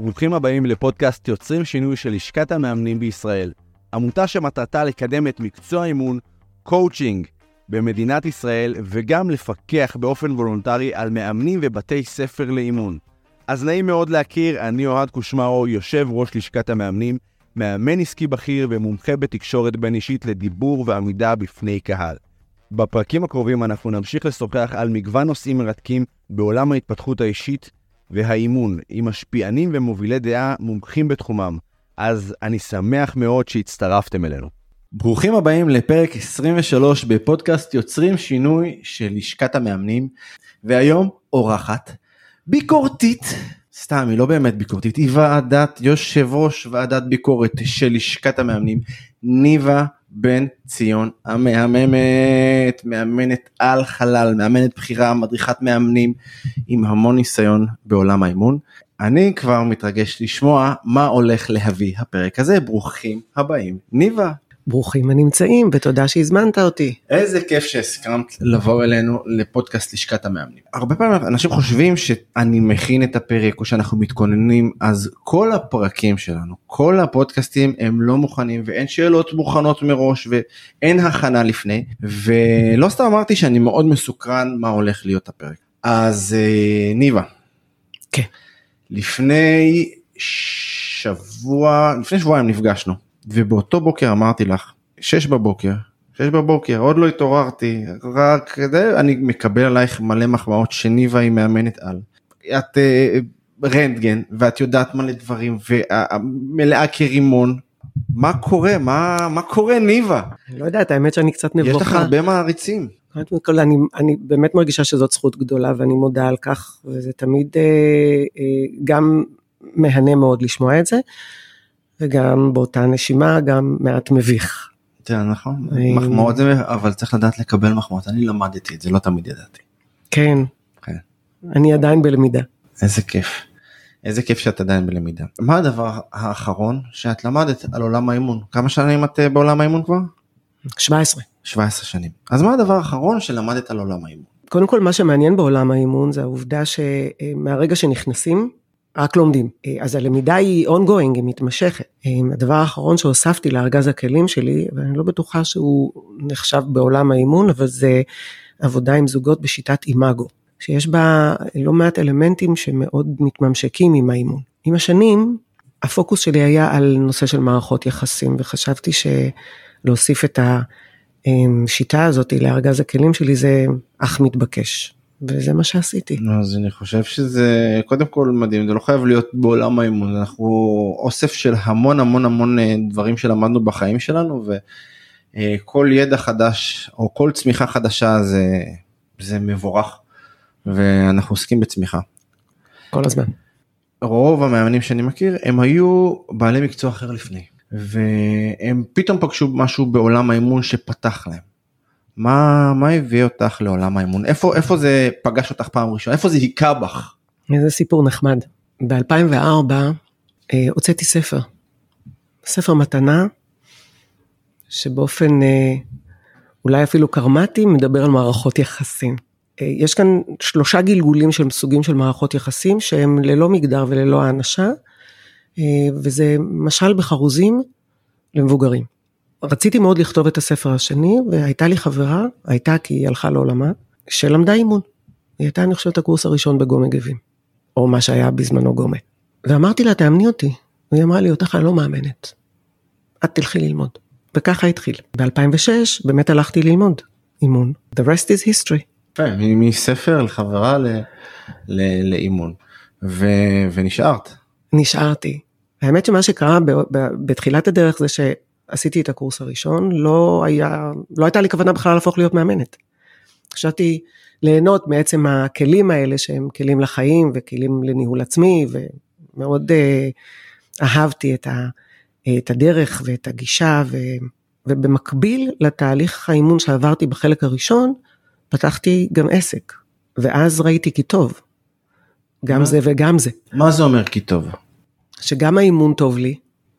ברוכים הבאים לפודקאסט יוצרים שינוי של לשכת המאמנים בישראל. עמותה שמטרתה לקדם את מקצוע האימון, קואוצ'ינג, במדינת ישראל, וגם לפקח באופן וולונטרי על מאמנים ובתי ספר לאימון. אז נעים מאוד להכיר, אני אוהד קושמרו, יושב ראש לשכת המאמנים, מאמן עסקי בכיר ומומחה בתקשורת בין אישית לדיבור ועמידה בפני קהל. בפרקים הקרובים אנחנו נמשיך לשוחח על מגוון נושאים מרתקים בעולם ההתפתחות האישית והאימון, עם משפיענים ומובילי דעה מומחים בתחומם. אז אני שמח מאוד שהצטרפתם אלינו. ברוכים הבאים לפרק 23 בפודקאסט יוצרים שינוי של לשכת המאמנים, והיום אורחת ביקורתית, סתם היא לא באמת ביקורתית, היא ועדת יושב ראש ועדת ביקורת של לשכת המאמנים, ניבה בן ציון המהממת, מאמנת על חלל, מאמנת בחירה, מדריכת מאמנים עם המון ניסיון בעולם האימון. אני כבר מתרגש לשמוע מה הולך להביא הפרק הזה, ברוכים הבאים. ניבה. ברוכים הנמצאים ותודה שהזמנת אותי. איזה כיף שהסכמת לבוא אלינו לפודקאסט לשכת המאמנים. הרבה פעמים אנשים חושבים שאני מכין את הפרק או שאנחנו מתכוננים אז כל הפרקים שלנו כל הפודקאסטים הם לא מוכנים ואין שאלות מוכנות מראש ואין הכנה לפני ולא סתם אמרתי שאני מאוד מסוקרן מה הולך להיות הפרק. אז אה, ניבה. כן. לפני שבוע לפני שבועיים נפגשנו. ובאותו בוקר אמרתי לך, שש בבוקר, שש בבוקר, עוד לא התעוררתי, רק אני מקבל עלייך מלא מחמאות שניבה היא מאמנת על. את uh, רנטגן ואת יודעת מלא דברים ומלאה כרימון. מה קורה? מה, מה קורה ניבה? אני לא יודעת, האמת שאני קצת נבוכה. יש לך הרבה מעריצים. אני, אני באמת מרגישה שזאת זכות גדולה ואני מודה על כך, וזה תמיד אה, אה, גם מהנה מאוד לשמוע את זה. וגם באותה נשימה גם מעט מביך. כן נכון, מחמאות זה, אבל צריך לדעת לקבל מחמאות, אני למדתי את זה, לא תמיד ידעתי. כן, כן. אני עדיין בלמידה. איזה כיף, איזה כיף שאת עדיין בלמידה. מה הדבר האחרון שאת למדת על עולם האימון? כמה שנים את אה, בעולם האימון כבר? 17. 17 שנים. אז מה הדבר האחרון שלמדת על עולם האימון? קודם כל מה שמעניין בעולם האימון זה העובדה שמהרגע שנכנסים רק לומדים. אה, אז הלמידה היא ongoing, היא מתמשכת. אה, הדבר האחרון שהוספתי לארגז הכלים שלי, ואני לא בטוחה שהוא נחשב בעולם האימון, אבל זה עבודה עם זוגות בשיטת אימאגו, שיש בה לא מעט אלמנטים שמאוד מתממשקים עם האימון. עם השנים, הפוקוס שלי היה על נושא של מערכות יחסים, וחשבתי שלהוסיף את השיטה הזאת לארגז הכלים שלי זה אך מתבקש. וזה מה שעשיתי. אז אני חושב שזה קודם כל מדהים זה לא חייב להיות בעולם האימון אנחנו אוסף של המון המון המון אה, דברים שלמדנו בחיים שלנו וכל ידע חדש או כל צמיחה חדשה זה זה מבורך ואנחנו עוסקים בצמיחה. כל הזמן. רוב המאמנים שאני מכיר הם היו בעלי מקצוע אחר לפני והם פתאום פגשו משהו בעולם האימון שפתח להם. מה, מה הביא אותך לעולם האימון? איפה, איפה זה פגש אותך פעם ראשונה? איפה זה היכה בך? איזה סיפור נחמד. ב-2004 אה, הוצאתי ספר. ספר מתנה, שבאופן אה, אולי אפילו קרמטי מדבר על מערכות יחסים. אה, יש כאן שלושה גלגולים של סוגים של מערכות יחסים שהם ללא מגדר וללא האנשה, אה, וזה משל בחרוזים למבוגרים. רציתי מאוד לכתוב את הספר השני, והייתה לי חברה, הייתה כי היא הלכה לעולמה, שלמדה אימון. היא הייתה, אני חושבת, הקורס הראשון בגומה גבים, או מה שהיה בזמנו גומה. ואמרתי לה, תאמני אותי. והיא אמרה לי, אותך אני לא מאמנת. את תלכי ללמוד. וככה התחיל. ב-2006 באמת הלכתי ללמוד אימון. The rest is history. מספר לחברה לאימון. ונשארת. נשארתי. האמת שמה שקרה בתחילת הדרך זה ש... עשיתי את הקורס הראשון, לא היה, לא הייתה לי כוונה בכלל להפוך להיות מאמנת. חשבתי ליהנות מעצם הכלים האלה שהם כלים לחיים וכלים לניהול עצמי ומאוד אה, אהבתי את, ה, את הדרך ואת הגישה ו, ובמקביל לתהליך האימון שעברתי בחלק הראשון, פתחתי גם עסק ואז ראיתי כי טוב, גם מה? זה וגם זה. מה זה אומר כי טוב? שגם האימון טוב לי,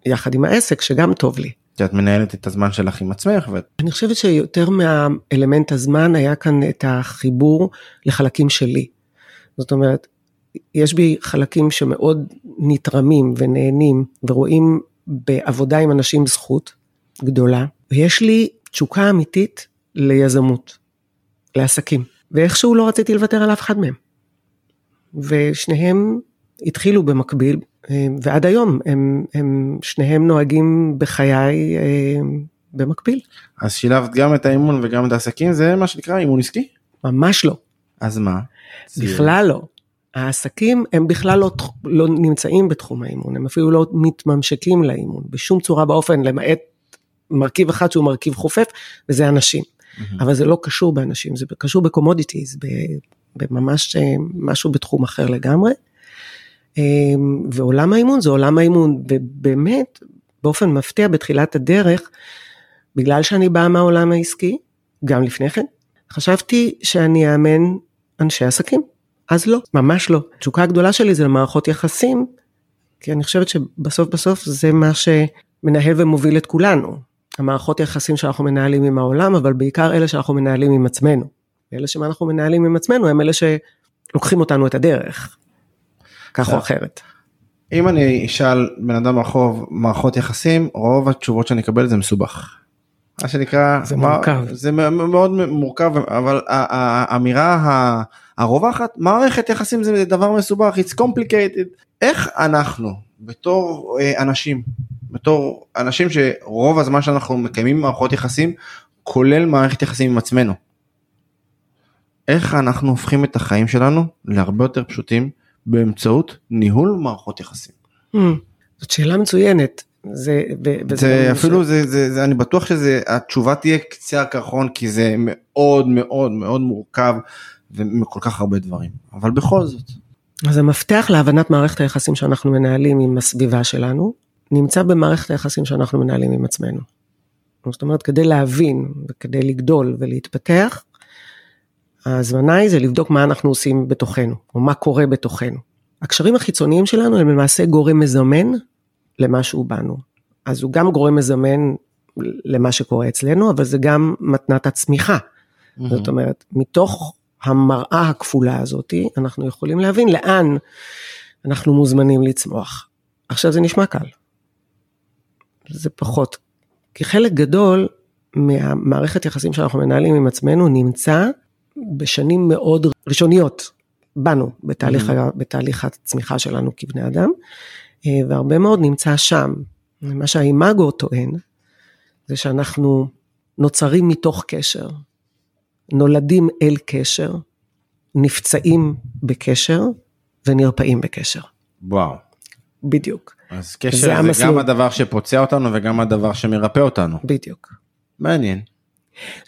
יחד עם העסק שגם טוב לי. שאת מנהלת את הזמן שלך עם עצמך. ו... אני חושבת שיותר מהאלמנט הזמן היה כאן את החיבור לחלקים שלי. זאת אומרת, יש בי חלקים שמאוד נתרמים ונהנים ורואים בעבודה עם אנשים זכות גדולה, ויש לי תשוקה אמיתית ליזמות, לעסקים, ואיכשהו לא רציתי לוותר על אף אחד מהם. ושניהם התחילו במקביל, ועד היום הם, הם שניהם נוהגים בחיי אה, במקביל. אז שילבת גם את האימון וגם את העסקים, זה מה שנקרא אימון עסקי? ממש לא. אז מה? בכלל לא. העסקים הם בכלל לא, לא נמצאים בתחום האימון, הם אפילו לא מתממשקים לאימון בשום צורה באופן, למעט מרכיב אחד שהוא מרכיב חופף, וזה אנשים. Mm-hmm. אבל זה לא קשור באנשים, זה קשור ב commodities, בממש אה, משהו בתחום אחר לגמרי. אה, ועולם האימון זה עולם האימון, ובאמת, באופן מפתיע בתחילת הדרך, בגלל שאני באה מהעולם העסקי, גם לפני כן, חשבתי שאני אאמן אנשי עסקים. אז לא, ממש לא. התשוקה הגדולה שלי זה למערכות יחסים, כי אני חושבת שבסוף בסוף זה מה שמנהל ומוביל את כולנו. המערכות יחסים שאנחנו מנהלים עם העולם, אבל בעיקר אלה שאנחנו מנהלים עם עצמנו. אלה שאנחנו מנהלים עם עצמנו הם אלה שלוקחים אותנו את הדרך, כך או אחרת. אם אני אשאל בן אדם ברחוב מערכות יחסים, רוב התשובות שאני אקבל זה מסובך. מה שנקרא, זה מה, מורכב, זה מאוד מורכב, אבל האמירה הרווחת, מערכת יחסים זה דבר מסובך, it's complicated. איך אנחנו בתור אה, אנשים, בתור אנשים שרוב הזמן שאנחנו מקיימים מערכות יחסים, כולל מערכת יחסים עם עצמנו. איך אנחנו הופכים את החיים שלנו להרבה יותר פשוטים באמצעות ניהול מערכות יחסים. Hmm, זאת שאלה מצוינת. זה, ו- זה אפילו זה, זה, זה אני בטוח שזה התשובה תהיה קצה הקרחון כי זה מאוד מאוד מאוד מורכב ומכל כך הרבה דברים אבל בכל זאת. אז המפתח להבנת מערכת היחסים שאנחנו מנהלים עם הסביבה שלנו נמצא במערכת היחסים שאנחנו מנהלים עם עצמנו. זאת אומרת כדי להבין וכדי לגדול ולהתפתח ההזמנה היא זה לבדוק מה אנחנו עושים בתוכנו או מה קורה בתוכנו. הקשרים החיצוניים שלנו הם למעשה גורם מזמן למשהו בנו. אז הוא גם גורם מזמן למה שקורה אצלנו, אבל זה גם מתנת הצמיחה. Mm-hmm. זאת אומרת, מתוך המראה הכפולה הזאת, אנחנו יכולים להבין לאן אנחנו מוזמנים לצמוח. עכשיו זה נשמע קל. זה פחות. כי חלק גדול מהמערכת יחסים שאנחנו מנהלים עם עצמנו נמצא בשנים מאוד ראשוניות בנו, בתהליך, mm-hmm. בתהליך הצמיחה שלנו כבני אדם. אה, והרבה מאוד נמצא שם. מה שהאימאגו טוען, זה שאנחנו נוצרים מתוך קשר, נולדים אל קשר, נפצעים בקשר ונרפאים בקשר. וואו. בדיוק. אז קשר זה, זה המסלול. גם הדבר שפוצע אותנו וגם הדבר שמרפא אותנו. בדיוק. מעניין.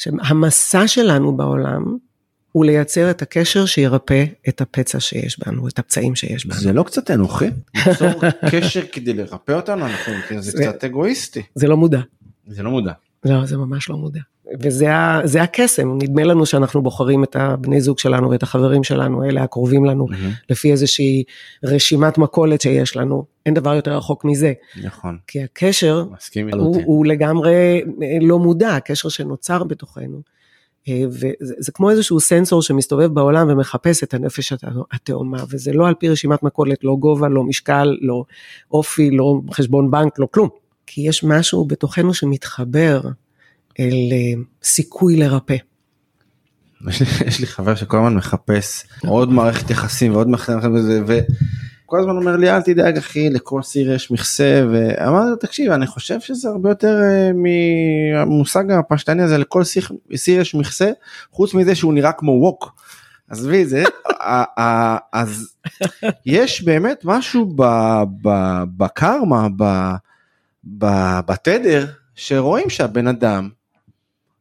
המסע שלנו בעולם הוא לייצר את הקשר שירפא את הפצע שיש בנו, את הפצעים שיש בנו. זה לא קצת אנוכי? ליצור קשר כדי לרפא אותנו, אנחנו, זה קצת אגואיסטי. זה לא מודע. זה לא מודע. לא, זה ממש לא מודע. וזה הקסם, נדמה לנו שאנחנו בוחרים את הבני זוג שלנו ואת החברים שלנו, אלה הקרובים לנו, mm-hmm. לפי איזושהי רשימת מכולת שיש לנו, אין דבר יותר רחוק מזה. נכון. כי הקשר הוא, הוא לגמרי לא מודע, הקשר שנוצר בתוכנו. אה, וזה כמו איזשהו סנסור שמסתובב בעולם ומחפש את הנפש התאומה, וזה לא על פי רשימת מכולת, לא גובה, לא משקל, לא אופי, לא חשבון בנק, לא כלום. כי יש משהו בתוכנו שמתחבר אל אה, סיכוי לרפא. יש לי, יש לי חבר שכל הזמן מחפש עוד מערכת יחסים ועוד מערכת יחסים כל הזמן אומר לי אל תדאג אחי לכל סיר יש מכסה ואמרתי לו תקשיב אני חושב שזה הרבה יותר uh, מהמושג הפשטני הזה לכל סיר, סיר יש מכסה חוץ מזה שהוא נראה כמו ווק. עזבי את זה אז יש באמת משהו בקרמה בתדר שרואים שהבן אדם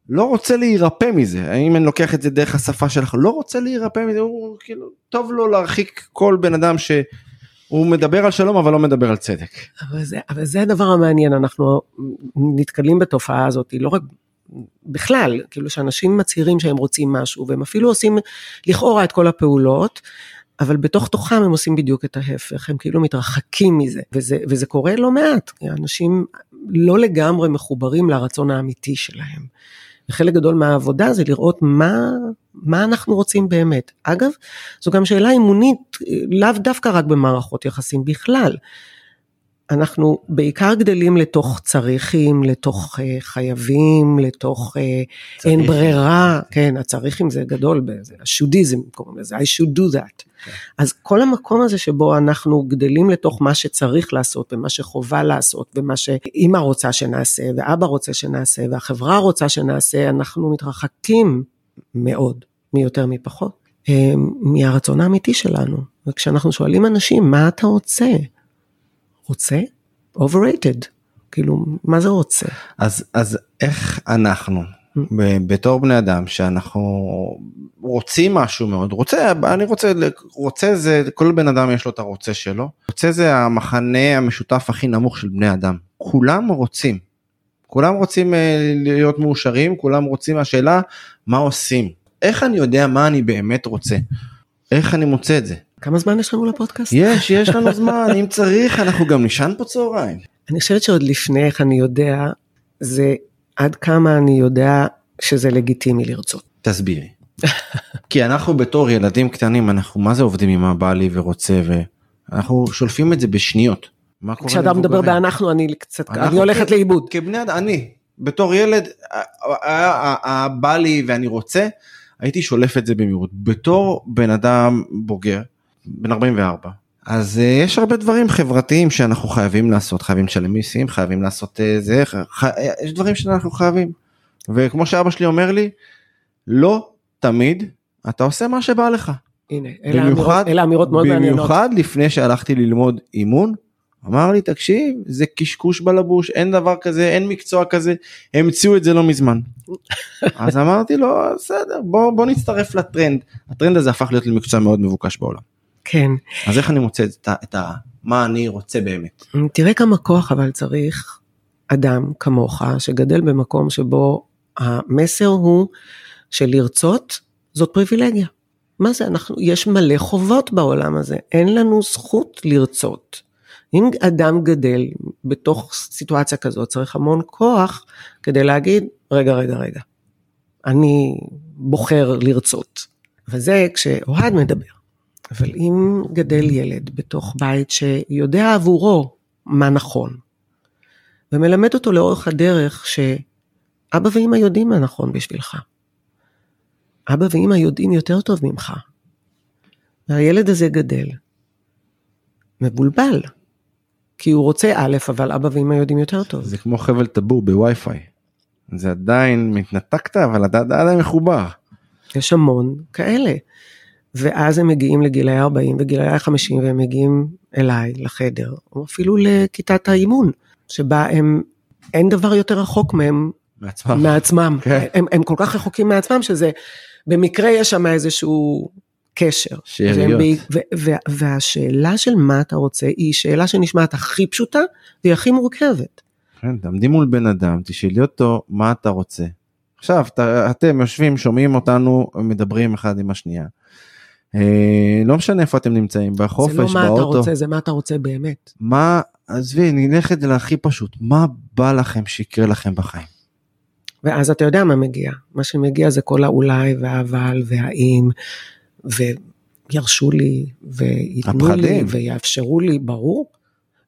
לא רוצה להירפא מזה האם אני לוקח את זה דרך השפה שלך לא רוצה להירפא מזה הוא כאילו טוב לו להרחיק כל בן אדם ש. הוא מדבר על שלום אבל לא מדבר על צדק. אבל זה, אבל זה הדבר המעניין, אנחנו נתקלים בתופעה הזאת, לא רק בכלל, כאילו שאנשים מצהירים שהם רוצים משהו, והם אפילו עושים לכאורה את כל הפעולות, אבל בתוך תוכם הם עושים בדיוק את ההפך, הם כאילו מתרחקים מזה, וזה, וזה קורה לא מעט, אנשים לא לגמרי מחוברים לרצון האמיתי שלהם. וחלק גדול מהעבודה זה לראות מה, מה אנחנו רוצים באמת. אגב, זו גם שאלה אימונית, לאו דווקא רק במערכות יחסים בכלל. אנחנו בעיקר גדלים לתוך צריכים, לתוך uh, חייבים, לתוך uh, אין ברירה, כן, הצריכים זה גדול, זה השודיזם קוראים לזה, I should do that. כן. אז כל המקום הזה שבו אנחנו גדלים לתוך מה שצריך לעשות, ומה שחובה לעשות, ומה שאימא רוצה שנעשה, ואבא רוצה שנעשה, והחברה רוצה שנעשה, אנחנו מתרחקים מאוד, מיותר מפחות, אה, מהרצון האמיתי שלנו. וכשאנחנו שואלים אנשים, מה אתה רוצה? רוצה? overrated. כאילו, מה זה רוצה? אז, אז איך אנחנו, mm. בתור בני אדם, שאנחנו רוצים משהו מאוד, רוצה, אני רוצה, רוצה זה, כל בן אדם יש לו את הרוצה שלו, רוצה זה המחנה המשותף הכי נמוך של בני אדם. כולם רוצים. כולם רוצים אה, להיות מאושרים, כולם רוצים, השאלה, מה עושים? איך אני יודע מה אני באמת רוצה? איך אני מוצא את זה? כמה זמן יש לנו לפודקאסט? יש, יש לנו זמן, אם צריך אנחנו גם נשען פה צהריים. אני חושבת שעוד לפני איך אני יודע, זה עד כמה אני יודע שזה לגיטימי לרצות. תסבירי. כי אנחנו בתור ילדים קטנים, אנחנו מה זה עובדים עם הבא לי ורוצה ואנחנו שולפים את זה בשניות. כשאתה מדבר באנחנו אני קצת, אני הולכת לאיבוד. כבני אדם, אני, בתור ילד, בא לי ואני רוצה, הייתי שולף את זה במהירות. בתור בן אדם בוגר, בן 44. אז uh, יש הרבה דברים חברתיים שאנחנו חייבים לעשות, חייבים לשלם מיסים, חייבים לעשות uh, זה, ח... יש דברים שאנחנו חייבים. וכמו שאבא שלי אומר לי, לא תמיד אתה עושה מה שבא לך. הנה, אלה במיוחד, אמירות, אמירות מאוד מעניינות. במיוחד לפני שהלכתי ללמוד אימון, אמר לי, תקשיב, זה קשקוש בלבוש, אין דבר כזה, אין מקצוע כזה, המציאו את זה לא מזמן. אז אמרתי לו, בסדר, בוא, בוא נצטרף לטרנד. הטרנד הזה הפך להיות למקצוע מאוד מבוקש בעולם. כן. אז איך אני מוצא את, ה, את ה, מה אני רוצה באמת? תראה כמה כוח אבל צריך אדם כמוך שגדל במקום שבו המסר הוא שלרצות זאת פריבילגיה. מה זה אנחנו, יש מלא חובות בעולם הזה, אין לנו זכות לרצות. אם אדם גדל בתוך סיטואציה כזאת צריך המון כוח כדי להגיד רגע רגע רגע, אני בוחר לרצות. וזה כשאוהד מדבר. אבל אם גדל ילד בתוך בית שיודע עבורו מה נכון, ומלמד אותו לאורך הדרך שאבא ואמא יודעים מה נכון בשבילך. אבא ואמא יודעים יותר טוב ממך. והילד הזה גדל, מבולבל, כי הוא רוצה א', אבל אבא ואמא יודעים יותר טוב. זה כמו חבל טבור בווי-פיי. זה עדיין מתנתקת, אבל אתה עדיין מחובר. יש המון כאלה. ואז הם מגיעים לגילאי 40 וגילאי 50 והם מגיעים אליי לחדר, או אפילו לכיתת האימון, שבה הם, אין דבר יותר רחוק מהם מעצמם. מעצמם. כן. הם, הם כל כך רחוקים מעצמם שזה, במקרה יש שם איזשהו קשר. שאריות. והשאלה של מה אתה רוצה היא שאלה שנשמעת הכי פשוטה והיא הכי מורכבת. כן, תעמדי מול בן אדם, תשאלי אותו מה אתה רוצה. עכשיו, ת, אתם יושבים, שומעים אותנו, מדברים אחד עם השנייה. אה, לא משנה איפה אתם נמצאים, בחופש, באוטו. זה לא מה אתה רוצה, זה מה אתה רוצה באמת. מה, עזבי, נלך את זה להכי פשוט, מה בא לכם שיקרה לכם בחיים? ואז אתה יודע מה מגיע, מה שמגיע זה כל האולי והאבל והאם, וירשו לי, וייתנו לי, ויאפשרו לי, ברור.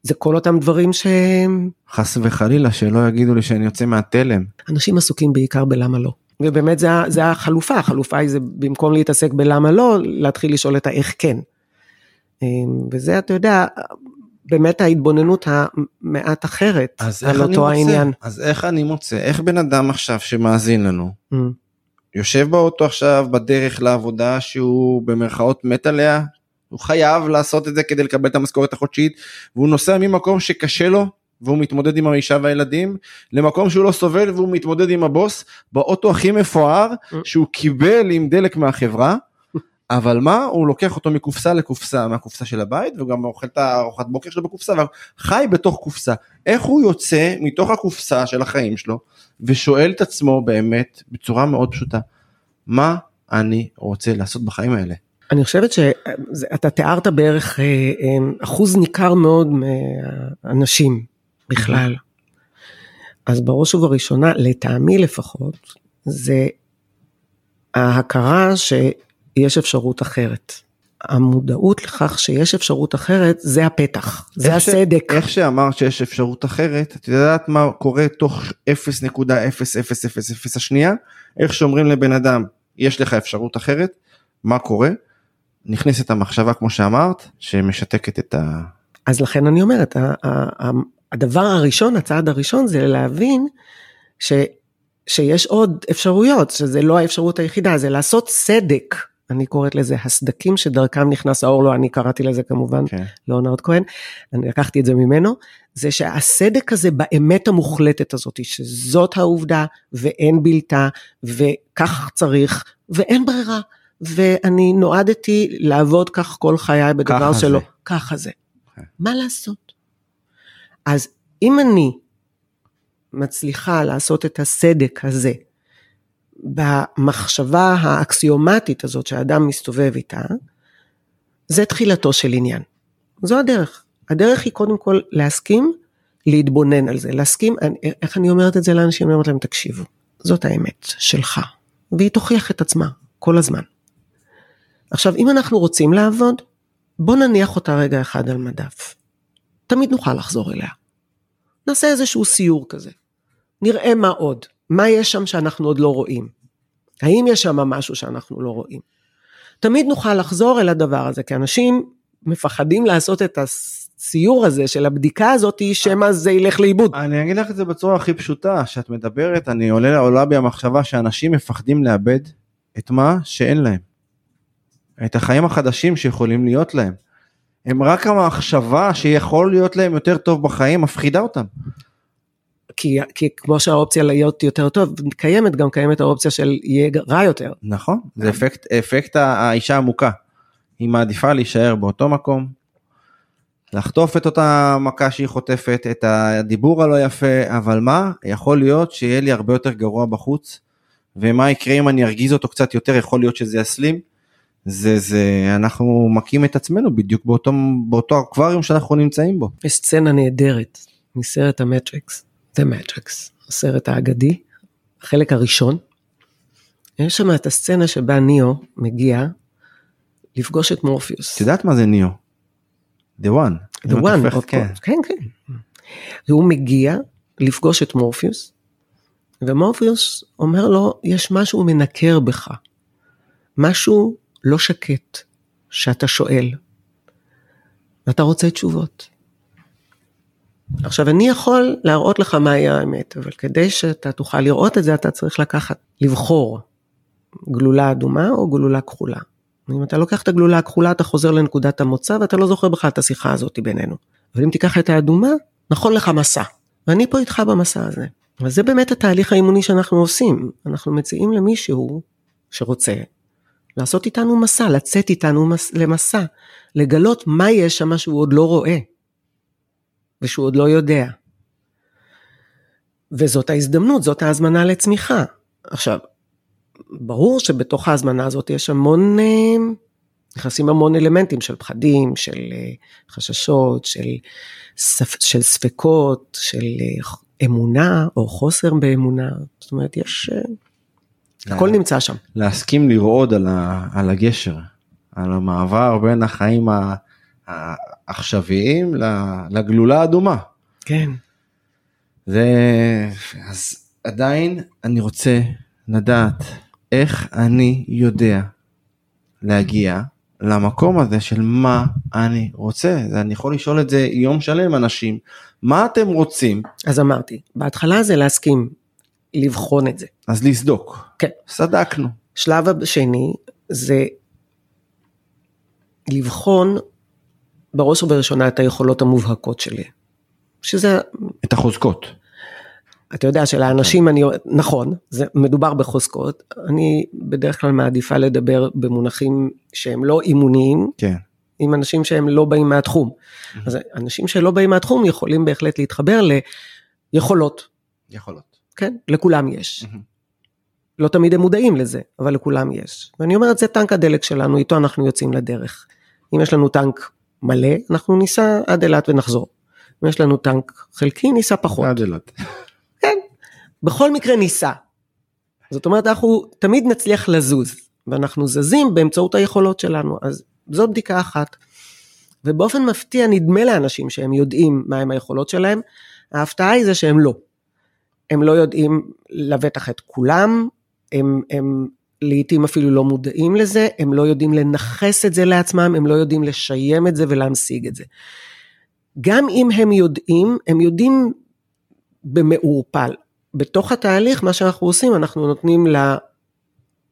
זה כל אותם דברים שהם... חס וחלילה, שלא יגידו לי שאני יוצא מהתלם. אנשים עסוקים בעיקר בלמה לא. ובאמת זה, זה החלופה, החלופה היא זה במקום להתעסק בלמה לא, להתחיל לשאול את האיך כן. אמ, וזה אתה יודע, באמת ההתבוננות המעט אחרת על אותו מוצא, העניין. אז איך אני מוצא, איך בן אדם עכשיו שמאזין לנו, mm. יושב באוטו עכשיו בדרך לעבודה שהוא במרכאות מת עליה, הוא חייב לעשות את זה כדי לקבל את המשכורת החודשית, והוא נוסע ממקום שקשה לו, והוא מתמודד עם האישה והילדים, למקום שהוא לא סובל והוא מתמודד עם הבוס, באוטו הכי מפואר mm. שהוא קיבל עם דלק מהחברה, אבל מה, הוא לוקח אותו מקופסה לקופסה, מהקופסה של הבית, והוא גם אוכל את הארוחת בוקר שלו בקופסה, וחי בתוך קופסה. איך הוא יוצא מתוך הקופסה של החיים שלו, ושואל את עצמו באמת, בצורה מאוד פשוטה, מה אני רוצה לעשות בחיים האלה? אני חושבת שאתה תיארת בערך אה, אה, אחוז ניכר מאוד מהאנשים בכלל. אז בראש ובראשונה, לטעמי לפחות, זה ההכרה שיש אפשרות אחרת. המודעות לכך שיש אפשרות אחרת, זה הפתח, זה איך ש- הסדק. איך שאמרת שיש אפשרות אחרת, את יודעת מה קורה תוך 0.0000 השנייה? איך שאומרים לבן אדם, יש לך אפשרות אחרת, מה קורה? נכנסת המחשבה כמו שאמרת, שמשתקת את ה... אז לכן אני אומרת, הדבר הראשון, הצעד הראשון זה להבין ש, שיש עוד אפשרויות, שזה לא האפשרות היחידה, זה לעשות סדק, אני קוראת לזה הסדקים שדרכם נכנס האור, לא אני קראתי לזה כמובן, כן. ליאונרד כהן, אני לקחתי את זה ממנו, זה שהסדק הזה באמת המוחלטת הזאת, שזאת העובדה ואין בלתה וכך צריך ואין ברירה. ואני נועדתי לעבוד כך כל חיי בדבר ככה שלא, זה. ככה זה. כן. מה לעשות? אז אם אני מצליחה לעשות את הסדק הזה במחשבה האקסיומטית הזאת שהאדם מסתובב איתה, זה תחילתו של עניין. זו הדרך. הדרך היא קודם כל להסכים להתבונן על זה, להסכים, איך אני אומרת את זה לאנשים? אני אומרת להם, תקשיבו, זאת האמת שלך, והיא תוכיח את עצמה כל הזמן. עכשיו, אם אנחנו רוצים לעבוד, בוא נניח אותה רגע אחד על מדף. תמיד נוכל לחזור אליה. נעשה איזשהו סיור כזה. נראה מה עוד, מה יש שם שאנחנו עוד לא רואים. האם יש שם משהו שאנחנו לא רואים? תמיד נוכל לחזור אל הדבר הזה, כי אנשים מפחדים לעשות את הסיור הזה של הבדיקה הזאת, שמא זה ילך לאיבוד. אני אגיד לך את זה בצורה הכי פשוטה, שאת מדברת, אני עולה עולה בי המחשבה שאנשים מפחדים לאבד את מה שאין להם. את החיים החדשים שיכולים להיות להם. הם רק המחשבה שיכול להיות להם יותר טוב בחיים מפחידה אותם. כי, כי כמו שהאופציה להיות יותר טוב קיימת, גם קיימת האופציה של יהיה רע יותר. נכון, זה אפקט, אפקט האישה המוכה. היא מעדיפה להישאר באותו מקום, לחטוף את אותה מכה שהיא חוטפת, את הדיבור הלא יפה, אבל מה, יכול להיות שיהיה לי הרבה יותר גרוע בחוץ, ומה יקרה אם אני ארגיז אותו קצת יותר, יכול להיות שזה יסלים. זה, זה, אנחנו מכים את עצמנו בדיוק באותו, באותו אקווריום שאנחנו נמצאים בו. יש סצנה נהדרת מסרט המטריקס, The Matrix, הסרט האגדי, החלק הראשון. יש שם את הסצנה שבה ניאו מגיע לפגוש את מורפיוס. את יודעת מה זה ניאו? The one. The one, of course. כן, כן. והוא מגיע לפגוש את מורפיוס, ומורפיוס אומר לו, יש משהו מנקר בך, משהו לא שקט שאתה שואל, ואתה רוצה תשובות. עכשיו, אני יכול להראות לך מהי האמת, אבל כדי שאתה תוכל לראות את זה, אתה צריך לקחת, לבחור גלולה אדומה או גלולה כחולה. אם אתה לוקח את הגלולה הכחולה, אתה חוזר לנקודת המוצא ואתה לא זוכר בכלל את השיחה הזאת בינינו. אבל אם תיקח את האדומה, נכון לך מסע. ואני פה איתך במסע הזה. אבל זה באמת התהליך האימוני שאנחנו עושים. אנחנו מציעים למישהו שרוצה לעשות איתנו מסע, לצאת איתנו מס, למסע, לגלות מה יש שם שהוא עוד לא רואה, ושהוא עוד לא יודע. וזאת ההזדמנות, זאת ההזמנה לצמיחה. עכשיו, ברור שבתוך ההזמנה הזאת יש המון, אה, נכנסים המון אלמנטים של פחדים, של אה, חששות, של, ספ- של ספקות, של אה, אמונה או חוסר באמונה. זאת אומרת, יש, הכל נמצא שם. להסכים לרעוד על, ה, על הגשר, על המעבר בין החיים העכשוויים לגלולה האדומה. כן. זה, אז עדיין אני רוצה לדעת איך אני יודע להגיע למקום הזה של מה אני רוצה. אני יכול לשאול את זה יום שלם אנשים, מה אתם רוצים? אז אמרתי, בהתחלה זה להסכים לבחון את זה. אז לסדוק. כן. סדקנו. שלב השני זה לבחון בראש ובראשונה את היכולות המובהקות שלי. שזה, את החוזקות. אתה יודע שלאנשים אני, נכון, זה מדובר בחוזקות, אני בדרך כלל מעדיפה לדבר במונחים שהם לא אימוניים, כן. עם אנשים שהם לא באים מהתחום. אז אנשים שלא באים מהתחום יכולים בהחלט להתחבר ליכולות, יכולות. כן? לכולם יש. לא תמיד הם מודעים לזה, אבל לכולם יש. ואני אומרת, זה טנק הדלק שלנו, איתו אנחנו יוצאים לדרך. אם יש לנו טנק מלא, אנחנו ניסע עד אילת ונחזור. אם יש לנו טנק חלקי, ניסע פחות. עד אילת. כן. בכל מקרה ניסע. זאת אומרת, אנחנו תמיד נצליח לזוז, ואנחנו זזים באמצעות היכולות שלנו, אז זאת בדיקה אחת. ובאופן מפתיע נדמה לאנשים שהם יודעים מהם היכולות שלהם, ההפתעה היא זה שהם לא. הם לא יודעים לבטח את כולם, הם, הם לעתים אפילו לא מודעים לזה, הם לא יודעים לנכס את זה לעצמם, הם לא יודעים לשיים את זה ולהמשיג את זה. גם אם הם יודעים, הם יודעים במעורפל. בתוך התהליך, מה שאנחנו עושים, אנחנו נותנים, לה,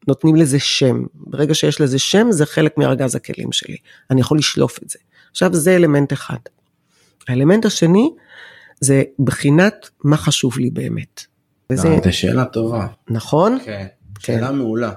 נותנים לזה שם. ברגע שיש לזה שם, זה חלק מארגז הכלים שלי. אני יכול לשלוף את זה. עכשיו, זה אלמנט אחד. האלמנט השני, זה בחינת מה חשוב לי באמת. וזה... זו שאלה טובה. נכון? כן, שאלה כן. מעולה.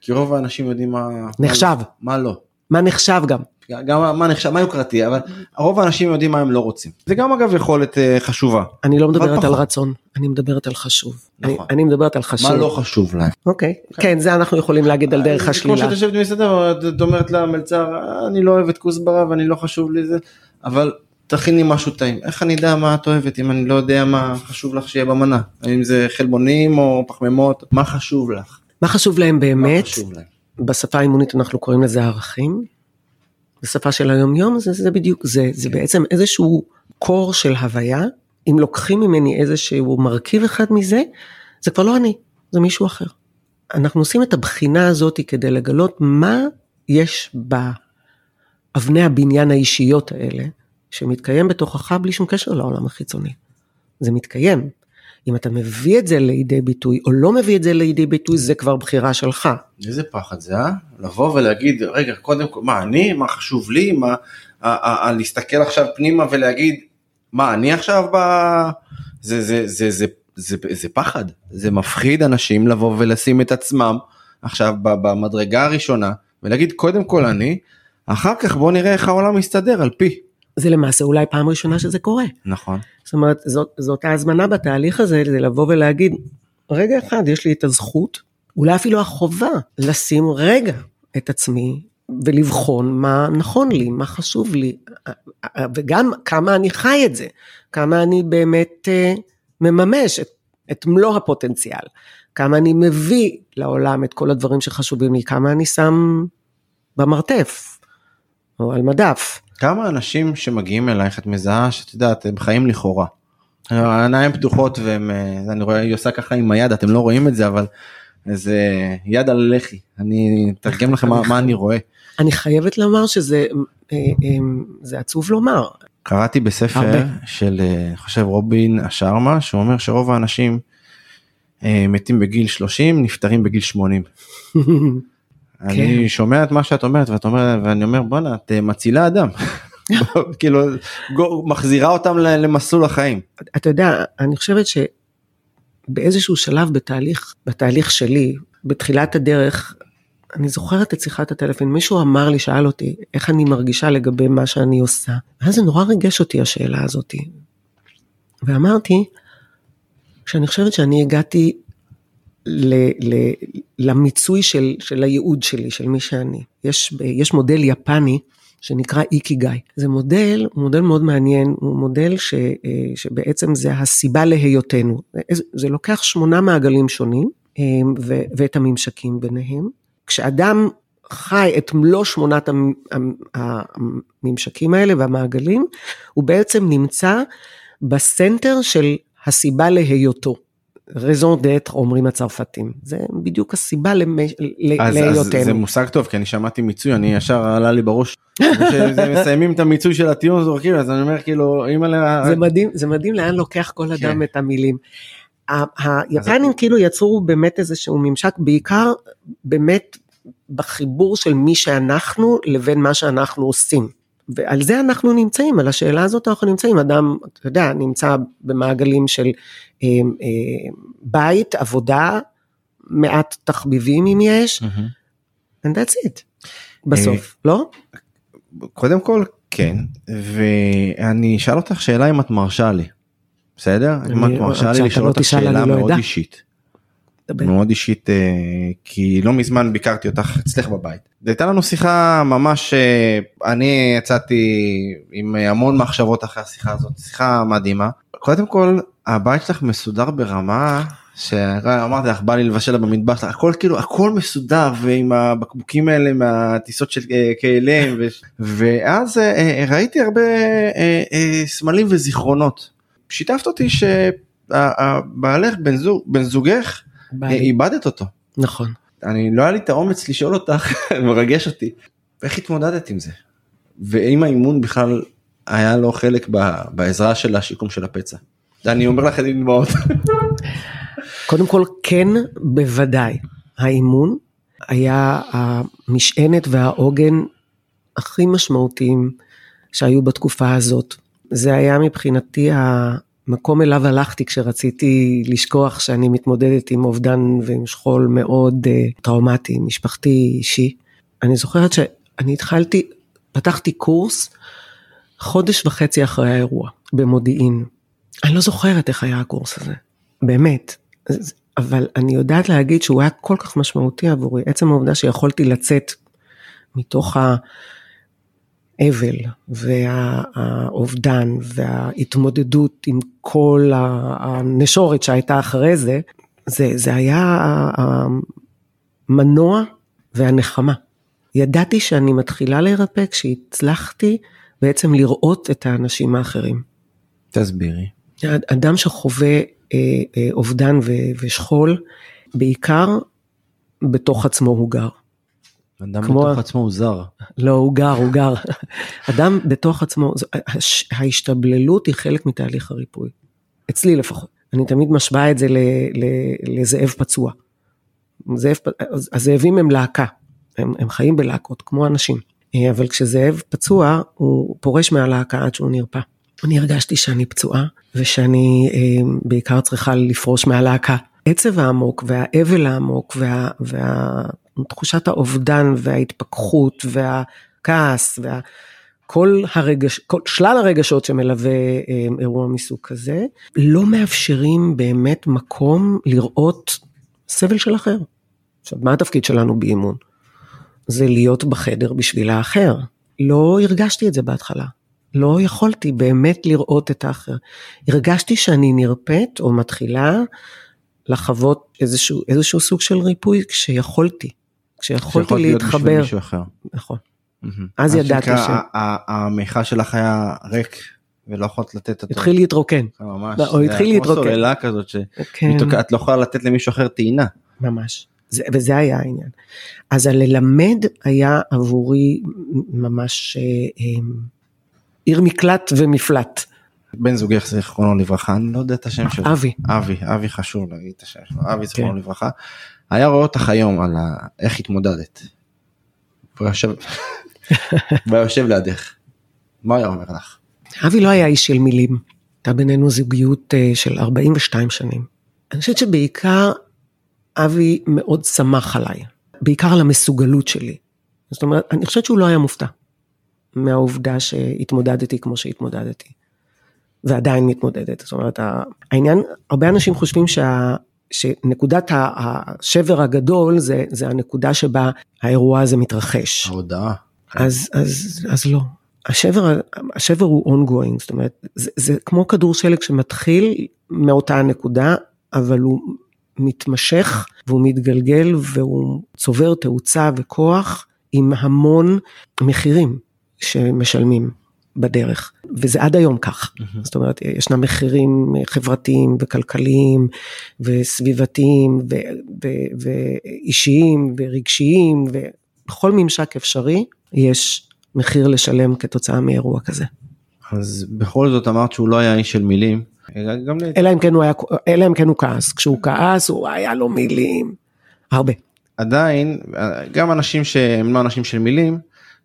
כי רוב האנשים יודעים מה... נחשב. מה לא. מה נחשב גם. גם מה נחשב, מה יוקרתי, אבל רוב האנשים יודעים מה הם לא רוצים. זה גם אגב יכולת uh, חשובה. אני לא מדברת על רצון, אני מדברת על חשוב. נכון. אני, אני מדברת על חשוב. מה לא חשוב להם. אוקיי, okay. כן, זה אנחנו יכולים להגיד על דרך השלילה. כמו שאת יושבת במסעדה ואת אומרת למלצר, אני לא אוהבת כוסברה ואני לא חשוב לי זה, אבל תכיני משהו טעים. איך אני אדע מה את אוהבת אם אני לא יודע מה חשוב לך שיהיה במנה? האם זה חלבונים או פחמימות? מה חשוב לך? מה חשוב להם באמת? חשוב להם? בשפה האימונית אנחנו קוראים לזה ערכים. בשפה של היום יום זה, זה בדיוק זה, זה בעצם איזשהו קור של הוויה, אם לוקחים ממני איזשהו מרכיב אחד מזה, זה כבר לא אני, זה מישהו אחר. אנחנו עושים את הבחינה הזאת כדי לגלות מה יש באבני הבניין האישיות האלה, שמתקיים בתוכך בלי שום קשר לעולם החיצוני. זה מתקיים. אם אתה מביא את זה לידי ביטוי או לא מביא את זה לידי ביטוי, זה כבר בחירה שלך. איזה פחד זה, אה? לבוא ולהגיד, רגע, קודם כל, מה אני, מה חשוב לי, מה, ה, להסתכל עכשיו פנימה ולהגיד, מה אני עכשיו ב... זה, זה, זה, זה, זה, זה, זה פחד, זה מפחיד אנשים לבוא ולשים את עצמם עכשיו במדרגה הראשונה ולהגיד קודם כל אני, אחר כך בוא נראה איך העולם מסתדר על פי. זה למעשה אולי פעם ראשונה שזה קורה. נכון. זאת אומרת, זאת, זאת ההזמנה בתהליך הזה, זה לבוא ולהגיד, רגע אחד, יש לי את הזכות, אולי אפילו החובה, לשים רגע את עצמי ולבחון מה נכון לי, מה חשוב לי, וגם כמה אני חי את זה, כמה אני באמת uh, מממש את, את מלוא הפוטנציאל, כמה אני מביא לעולם את כל הדברים שחשובים לי, כמה אני שם במרתף או על מדף. כמה אנשים שמגיעים אלייך את מזהה שאת יודעת הם חיים לכאורה. העיניים פתוחות והם אה, אני רואה היא עושה ככה עם היד אתם לא רואים את זה אבל זה יד על לחי אני אתרגם לכם מה, מה אני רואה. אני חייבת לומר שזה אה, אה, זה עצוב לומר. קראתי בספר הרבה. של חושב רובין השארמה שאומר שרוב האנשים מתים בגיל 30 נפטרים בגיל 80. אני כן. שומע את מה שאת אומרת ואת אומרת ואני אומר בואנה את אה, מצילה אדם. כאילו מחזירה אותם למסלול החיים. אתה יודע אני חושבת שבאיזשהו שלב בתהליך בתהליך שלי בתחילת הדרך אני זוכרת את שיחת הטלפון מישהו אמר לי שאל אותי איך אני מרגישה לגבי מה שאני עושה ואז זה נורא ריגש אותי השאלה הזאתי. ואמרתי שאני חושבת שאני הגעתי ל, ל, למיצוי של, של הייעוד שלי, של מי שאני. יש, יש מודל יפני שנקרא איקי גיא. זה מודל, הוא מודל מאוד מעניין, הוא מודל ש, אה, שבעצם זה הסיבה להיותנו. זה לוקח שמונה מעגלים שונים אה, ו, ואת הממשקים ביניהם. כשאדם חי את מלוא שמונת הממשקים האלה והמעגלים, הוא בעצם נמצא בסנטר של הסיבה להיותו. רזון דט אומרים הצרפתים, זה בדיוק הסיבה להיותנו. אז זה מושג טוב כי אני שמעתי מיצוי, אני ישר עלה לי בראש, מסיימים את המיצוי של הטיעון זורקים, אז אני אומר כאילו, אימא'לה... זה מדהים, זה מדהים לאן לוקח כל אדם כן. את המילים. היפנים כאילו יצרו באמת איזשהו ממשק, בעיקר באמת בחיבור של מי שאנחנו לבין מה שאנחנו עושים. ועל זה אנחנו נמצאים, על השאלה הזאת אנחנו נמצאים, אדם, אתה יודע, נמצא במעגלים של אה, אה, בית, עבודה, מעט תחביבים אם יש, mm-hmm. and that's it, בסוף, אה, לא? קודם כל כן, ואני אשאל אותך שאלה אם את מרשה לי, בסדר? אם את מרשה לי לשאול לא אותך שאלה לא מאוד אישית. מאוד אישית אה, כי לא מזמן ביקרתי אותך אצלך בבית. הייתה לנו שיחה ממש אה, אני יצאתי עם המון מחשבות אחרי השיחה הזאת שיחה מדהימה. קודם כל הבית שלך מסודר ברמה שאמרתי לך בא לי לבשל במטבח הכל כאילו הכל מסודר ועם הבקבוקים האלה מהטיסות של אה, KLM ו... ואז ראיתי הרבה סמלים וזיכרונות. שיתפת אותי שבעלך בן זוג בן זוגך איבדת אותו. נכון. אני לא היה לי את האומץ לשאול אותך מרגש אותי איך התמודדת עם זה ואם האימון בכלל היה לו חלק בעזרה של השיקום של הפצע. אני אומר לך את זה עם דמעות. קודם כל כן בוודאי האימון היה המשענת והעוגן הכי משמעותיים שהיו בתקופה הזאת. זה היה מבחינתי המקום אליו הלכתי כשרציתי לשכוח שאני מתמודדת עם אובדן ועם שכול מאוד uh, טראומטי, משפחתי, אישי. אני זוכרת שאני התחלתי, פתחתי קורס חודש וחצי אחרי האירוע במודיעין. אני לא זוכרת איך היה הקורס הזה, באמת. אבל אני יודעת להגיד שהוא היה כל כך משמעותי עבורי, עצם העובדה שיכולתי לצאת מתוך האבל והאובדן וההתמודדות עם כל הנשורת שהייתה אחרי זה, זה, זה היה המנוע והנחמה. ידעתי שאני מתחילה להירפא כשהצלחתי בעצם לראות את האנשים האחרים. תסבירי. אדם שחווה אה, אה, אובדן ושכול, בעיקר בתוך עצמו הוא גר. אדם כמו... בתוך עצמו הוא זר. לא, הוא גר, הוא גר. אדם בתוך עצמו, ההשתבללות היא חלק מתהליך הריפוי. אצלי לפחות. אני תמיד משווה את זה לזאב פצוע. זאב, הזאבים הם להקה, הם, הם חיים בלהקות, כמו אנשים. אה, אבל כשזאב פצוע, הוא פורש מהלהקה עד שהוא נרפא. אני הרגשתי שאני פצועה ושאני אה, בעיקר צריכה לפרוש מהלהקה. עצב העמוק והאבל העמוק וה, ותחושת האובדן וההתפכחות והכעס וכל הרגש, כל שלל הרגשות שמלווה אה, אירוע מסוג כזה, לא מאפשרים באמת מקום לראות סבל של אחר. עכשיו, מה התפקיד שלנו באימון? זה להיות בחדר בשביל האחר. לא הרגשתי את זה בהתחלה. לא יכולתי באמת לראות את האחר. הרגשתי שאני נרפאת או מתחילה לחוות איזשהו, איזשהו סוג של ריפוי כשיכולתי, כשיכולתי להתחבר. נכון. Mm-hmm. אז ידעתי ש... המיכל שלך היה ריק ולא יכולת לתת אותו. התחיל להתרוקן. ממש. או התחיל להתרוקן. כמו סוללה כזאת שאת כן. לא יכולה לתת למישהו אחר טעינה. ממש. זה, וזה היה העניין. אז הללמד היה עבורי ממש אה, אה, עיר מקלט ומפלט. בן זוגך זיכרונו לברכה, אני לא יודע את השם שלו. אבי. אבי, אבי חשוב להגיד את השם שלו, אבי זיכרונו כן. לברכה. היה רואה אותך היום על ה... איך התמודדת. הוא יושב, הוא יושב לידך. מה היה אומר לך? אבי לא היה איש של מילים. הייתה בינינו זוגיות אה, של 42 שנים. אני חושבת שבעיקר אבי מאוד שמח עליי, בעיקר על המסוגלות שלי. זאת אומרת, אני חושבת שהוא לא היה מופתע. מהעובדה שהתמודדתי כמו שהתמודדתי. ועדיין מתמודדת. זאת אומרת, העניין, הרבה אנשים חושבים שה, שנקודת השבר הגדול זה, זה הנקודה שבה האירוע הזה מתרחש. ההודעה. אז, אז, אז לא. השבר, השבר הוא ongoing, זאת אומרת, זה, זה כמו כדור שלג שמתחיל מאותה הנקודה, אבל הוא מתמשך והוא מתגלגל והוא צובר תאוצה וכוח עם המון מחירים. שמשלמים בדרך, וזה עד היום כך. Mm-hmm. זאת אומרת, ישנם מחירים חברתיים וכלכליים וסביבתיים ו- ו- ואישיים ורגשיים, ובכל ממשק אפשרי יש מחיר לשלם כתוצאה מאירוע כזה. אז בכל זאת אמרת שהוא לא היה איש של מילים. אלא אם כן הוא היה, אלא אם כן הוא כעס, כשהוא כעס הוא היה לו מילים, הרבה. עדיין, גם אנשים שהם לא אנשים של מילים,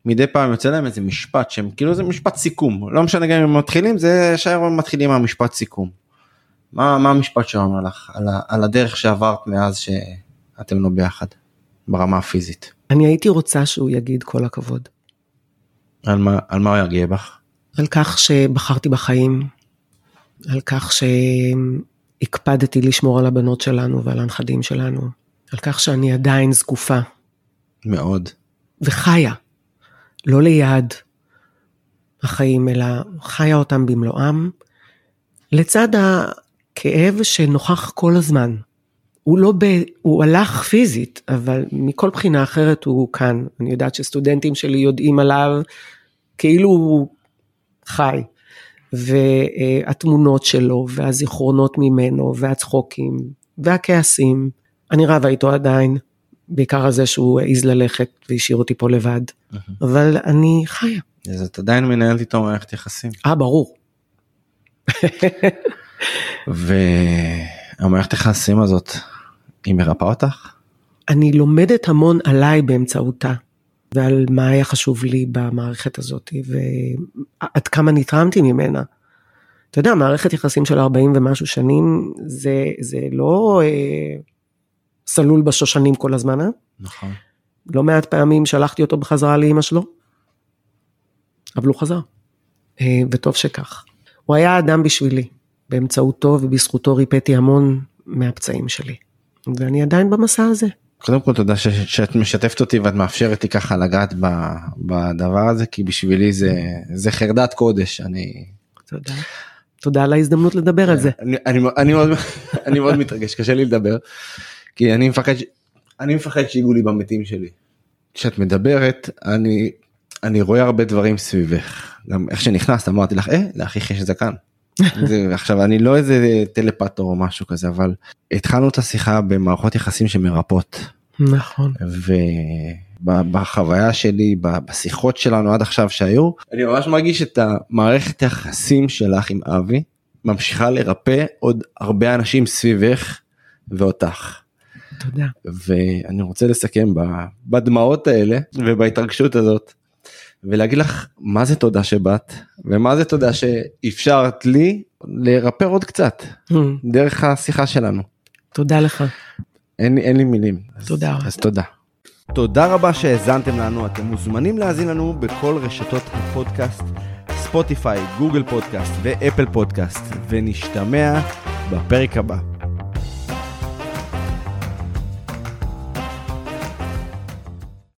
מדי פעם יוצא להם איזה משפט שהם כאילו זה משפט סיכום לא משנה גם אם הם מתחילים זה הם מתחילים מהמשפט סיכום. מה, מה המשפט שאומר לך על, ה, על הדרך שעברת מאז שאתם לא ביחד ברמה הפיזית. אני הייתי רוצה שהוא יגיד כל הכבוד. על מה, על מה הוא יגיע בך? על כך שבחרתי בחיים, על כך שהקפדתי לשמור על הבנות שלנו ועל הנכדים שלנו, על כך שאני עדיין זקופה. מאוד. וחיה. לא ליד החיים, אלא חיה אותם במלואם, לצד הכאב שנוכח כל הזמן הוא לא ב... הוא הלך פיזית, אבל מכל בחינה אחרת הוא כאן. אני יודעת שסטודנטים שלי יודעים עליו כאילו הוא חי. והתמונות שלו, והזיכרונות ממנו, והצחוקים, והכעסים. אני רבה איתו עדיין, בעיקר על זה שהוא העז ללכת והשאיר אותי פה לבד. אבל אני חיה. אז את עדיין מנהלת איתו מערכת יחסים. אה, ברור. והמערכת יחסים הזאת, היא מרפאה אותך? אני לומדת המון עליי באמצעותה, ועל מה היה חשוב לי במערכת הזאת, ועד כמה נתרמתי ממנה. אתה יודע, מערכת יחסים של 40 ומשהו שנים, זה, זה לא אה, סלול בשושנים כל הזמן, אה? נכון. לא מעט פעמים שלחתי אותו בחזרה לאימא שלו, אבל הוא חזר, אה, וטוב שכך. הוא היה אדם בשבילי, באמצעותו ובזכותו ריפאתי המון מהפצעים שלי, ואני עדיין במסע הזה. קודם כל תודה ש, שאת משתפת אותי ואת מאפשרת לי ככה לגעת ב, בדבר הזה כי בשבילי זה זה חרדת קודש אני. תודה. תודה על ההזדמנות לדבר על זה. אני, אני, אני, מאוד, אני מאוד מתרגש קשה לי לדבר כי אני מפחד אני מפחד שיגעו לי במתים שלי. כשאת מדברת אני אני רואה הרבה דברים סביבך גם איך שנכנסת אמרתי לך אה לאחיך יש זקן. זה, עכשיו אני לא איזה טלפטור או משהו כזה אבל התחלנו את השיחה במערכות יחסים שמרפאות. נכון. ובחוויה שלי בשיחות שלנו עד עכשיו שהיו אני ממש מרגיש את המערכת יחסים שלך עם אבי ממשיכה לרפא עוד הרבה אנשים סביבך ואותך. תודה. ואני רוצה לסכם בדמעות האלה ובהתרגשות הזאת ולהגיד לך מה זה תודה שבאת ומה זה תודה שאפשרת לי לרפא עוד קצת mm. דרך השיחה שלנו. תודה לך. אין, אין לי מילים. תודה. אז, אז תודה. תודה רבה שהאזנתם לנו, אתם מוזמנים להאזין לנו בכל רשתות הפודקאסט, ספוטיפיי, גוגל פודקאסט ואפל פודקאסט, ונשתמע בפרק הבא.